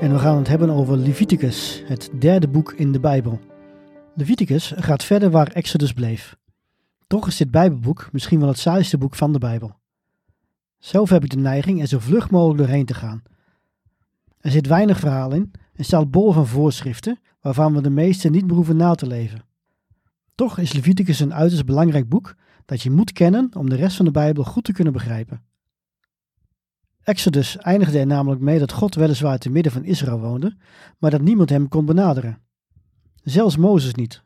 En we gaan het hebben over Leviticus, het derde boek in de Bijbel. Leviticus gaat verder waar Exodus bleef. Toch is dit Bijbelboek misschien wel het saaiste boek van de Bijbel. Zelf heb ik de neiging er zo vlug mogelijk doorheen te gaan. Er zit weinig verhaal in en staat bol van voorschriften waarvan we de meeste niet behoeven na te leven. Toch is Leviticus een uiterst belangrijk boek dat je moet kennen om de rest van de Bijbel goed te kunnen begrijpen. Exodus eindigde er namelijk mee dat God weliswaar te midden van Israël woonde, maar dat niemand hem kon benaderen. Zelfs Mozes niet.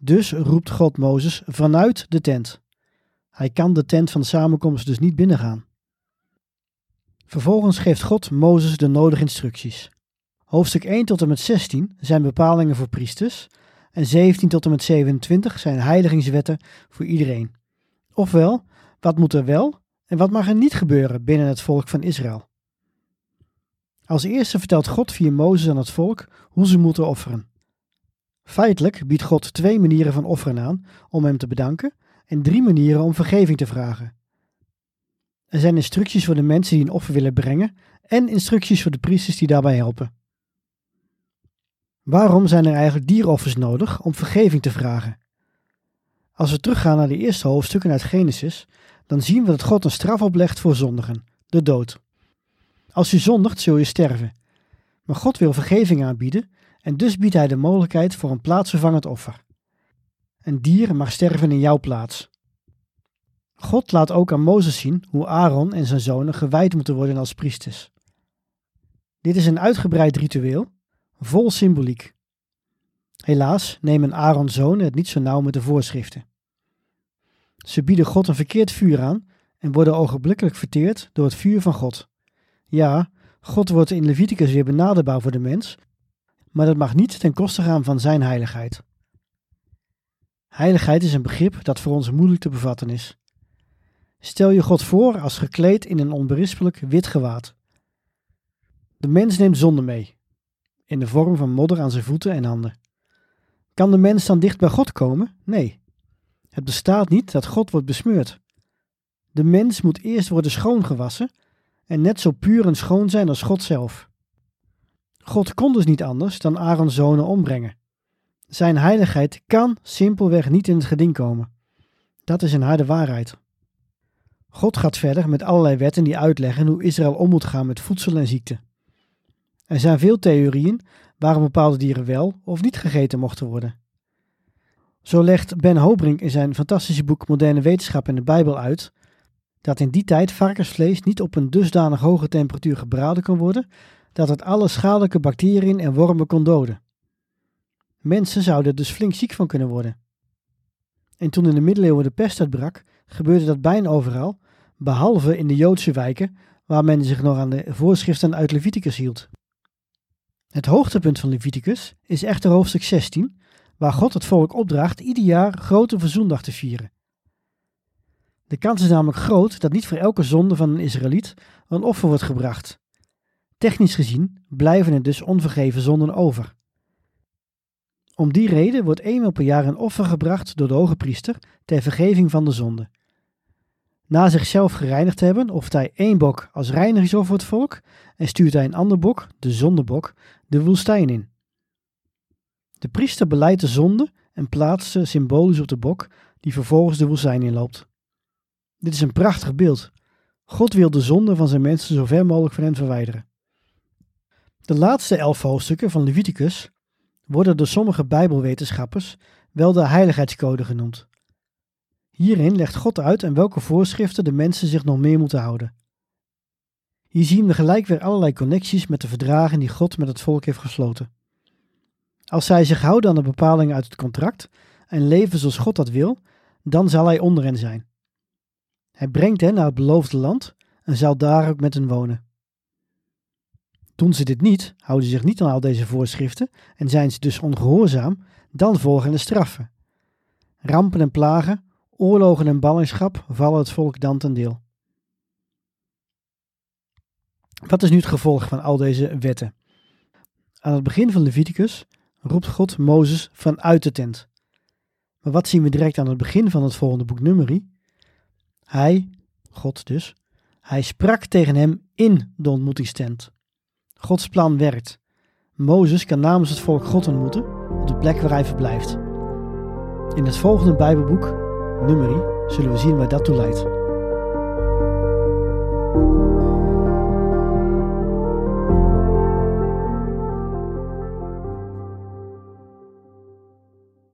Dus roept God Mozes vanuit de tent. Hij kan de tent van de samenkomst dus niet binnengaan. Vervolgens geeft God Mozes de nodige instructies. Hoofdstuk 1 tot en met 16 zijn bepalingen voor priesters en 17 tot en met 27 zijn heiligingswetten voor iedereen. Ofwel, wat moet er wel en wat mag er niet gebeuren binnen het volk van Israël? Als eerste vertelt God via Mozes aan het volk hoe ze moeten offeren. Feitelijk biedt God twee manieren van offeren aan om hem te bedanken en drie manieren om vergeving te vragen. Er zijn instructies voor de mensen die een offer willen brengen en instructies voor de priesters die daarbij helpen. Waarom zijn er eigenlijk dieroffers nodig om vergeving te vragen? Als we teruggaan naar de eerste hoofdstukken uit Genesis, dan zien we dat God een straf oplegt voor zondigen, de dood. Als je zondigt, zul je sterven. Maar God wil vergeving aanbieden en dus biedt hij de mogelijkheid voor een plaatsvervangend offer. Een dier mag sterven in jouw plaats. God laat ook aan Mozes zien hoe Aaron en zijn zonen gewijd moeten worden als priesters. Dit is een uitgebreid ritueel, vol symboliek. Helaas nemen Aaron's zonen het niet zo nauw met de voorschriften. Ze bieden God een verkeerd vuur aan en worden ogenblikkelijk verteerd door het vuur van God. Ja, God wordt in Leviticus weer benaderbaar voor de mens, maar dat mag niet ten koste gaan van zijn heiligheid. Heiligheid is een begrip dat voor ons moeilijk te bevatten is. Stel je God voor als gekleed in een onberispelijk wit gewaad. De mens neemt zonde mee, in de vorm van modder aan zijn voeten en handen. Kan de mens dan dicht bij God komen? Nee. Het bestaat niet dat God wordt besmeurd. De mens moet eerst worden schoongewassen en net zo puur en schoon zijn als God zelf. God kon dus niet anders dan Aaron's zonen ombrengen. Zijn heiligheid kan simpelweg niet in het geding komen. Dat is een harde waarheid. God gaat verder met allerlei wetten die uitleggen hoe Israël om moet gaan met voedsel en ziekte. Er zijn veel theorieën waarom bepaalde dieren wel of niet gegeten mochten worden. Zo legt Ben Hobrink in zijn fantastische boek Moderne Wetenschap in de Bijbel uit dat in die tijd varkensvlees niet op een dusdanig hoge temperatuur gebraden kon worden dat het alle schadelijke bacteriën en wormen kon doden. Mensen zouden er dus flink ziek van kunnen worden. En toen in de middeleeuwen de pest uitbrak, gebeurde dat bijna overal, behalve in de Joodse wijken waar men zich nog aan de voorschriften uit Leviticus hield. Het hoogtepunt van Leviticus is echter hoofdstuk 16, waar God het volk opdraagt ieder jaar grote verzoendag te vieren. De kans is namelijk groot dat niet voor elke zonde van een Israëliet een offer wordt gebracht. Technisch gezien blijven er dus onvergeven zonden over. Om die reden wordt eenmaal per jaar een offer gebracht door de hoge priester ter vergeving van de zonde. Na zichzelf gereinigd te hebben, offert hij één bok als reinigingsoffer voor het volk en stuurt hij een ander bok, de zondebok, de woestijn in. De priester beleidt de zonde en plaatst ze symbolisch op de bok, die vervolgens de woestijn inloopt. Dit is een prachtig beeld. God wil de zonde van zijn mensen zo ver mogelijk van hen verwijderen. De laatste elf hoofdstukken van Leviticus worden door sommige Bijbelwetenschappers wel de heiligheidscode genoemd. Hierin legt God uit aan welke voorschriften de mensen zich nog meer moeten houden. Hier zien we gelijk weer allerlei connecties met de verdragen die God met het volk heeft gesloten. Als zij zich houden aan de bepalingen uit het contract en leven zoals God dat wil, dan zal hij onder hen zijn. Hij brengt hen naar het beloofde land en zal daar ook met hen wonen. Doen ze dit niet, houden ze zich niet aan al deze voorschriften en zijn ze dus ongehoorzaam, dan volgen de straffen. Rampen en plagen, oorlogen en ballingschap vallen het volk dan ten deel. Wat is nu het gevolg van al deze wetten? Aan het begin van Leviticus roept God Mozes vanuit de tent. Maar wat zien we direct aan het begin van het volgende boek Numeri? Hij, God dus, hij sprak tegen hem in de ontmoetingstent. Gods plan werkt. Mozes kan namens het volk God ontmoeten op de plek waar hij verblijft. In het volgende Bijbelboek, Numeri, zullen we zien waar dat toe leidt.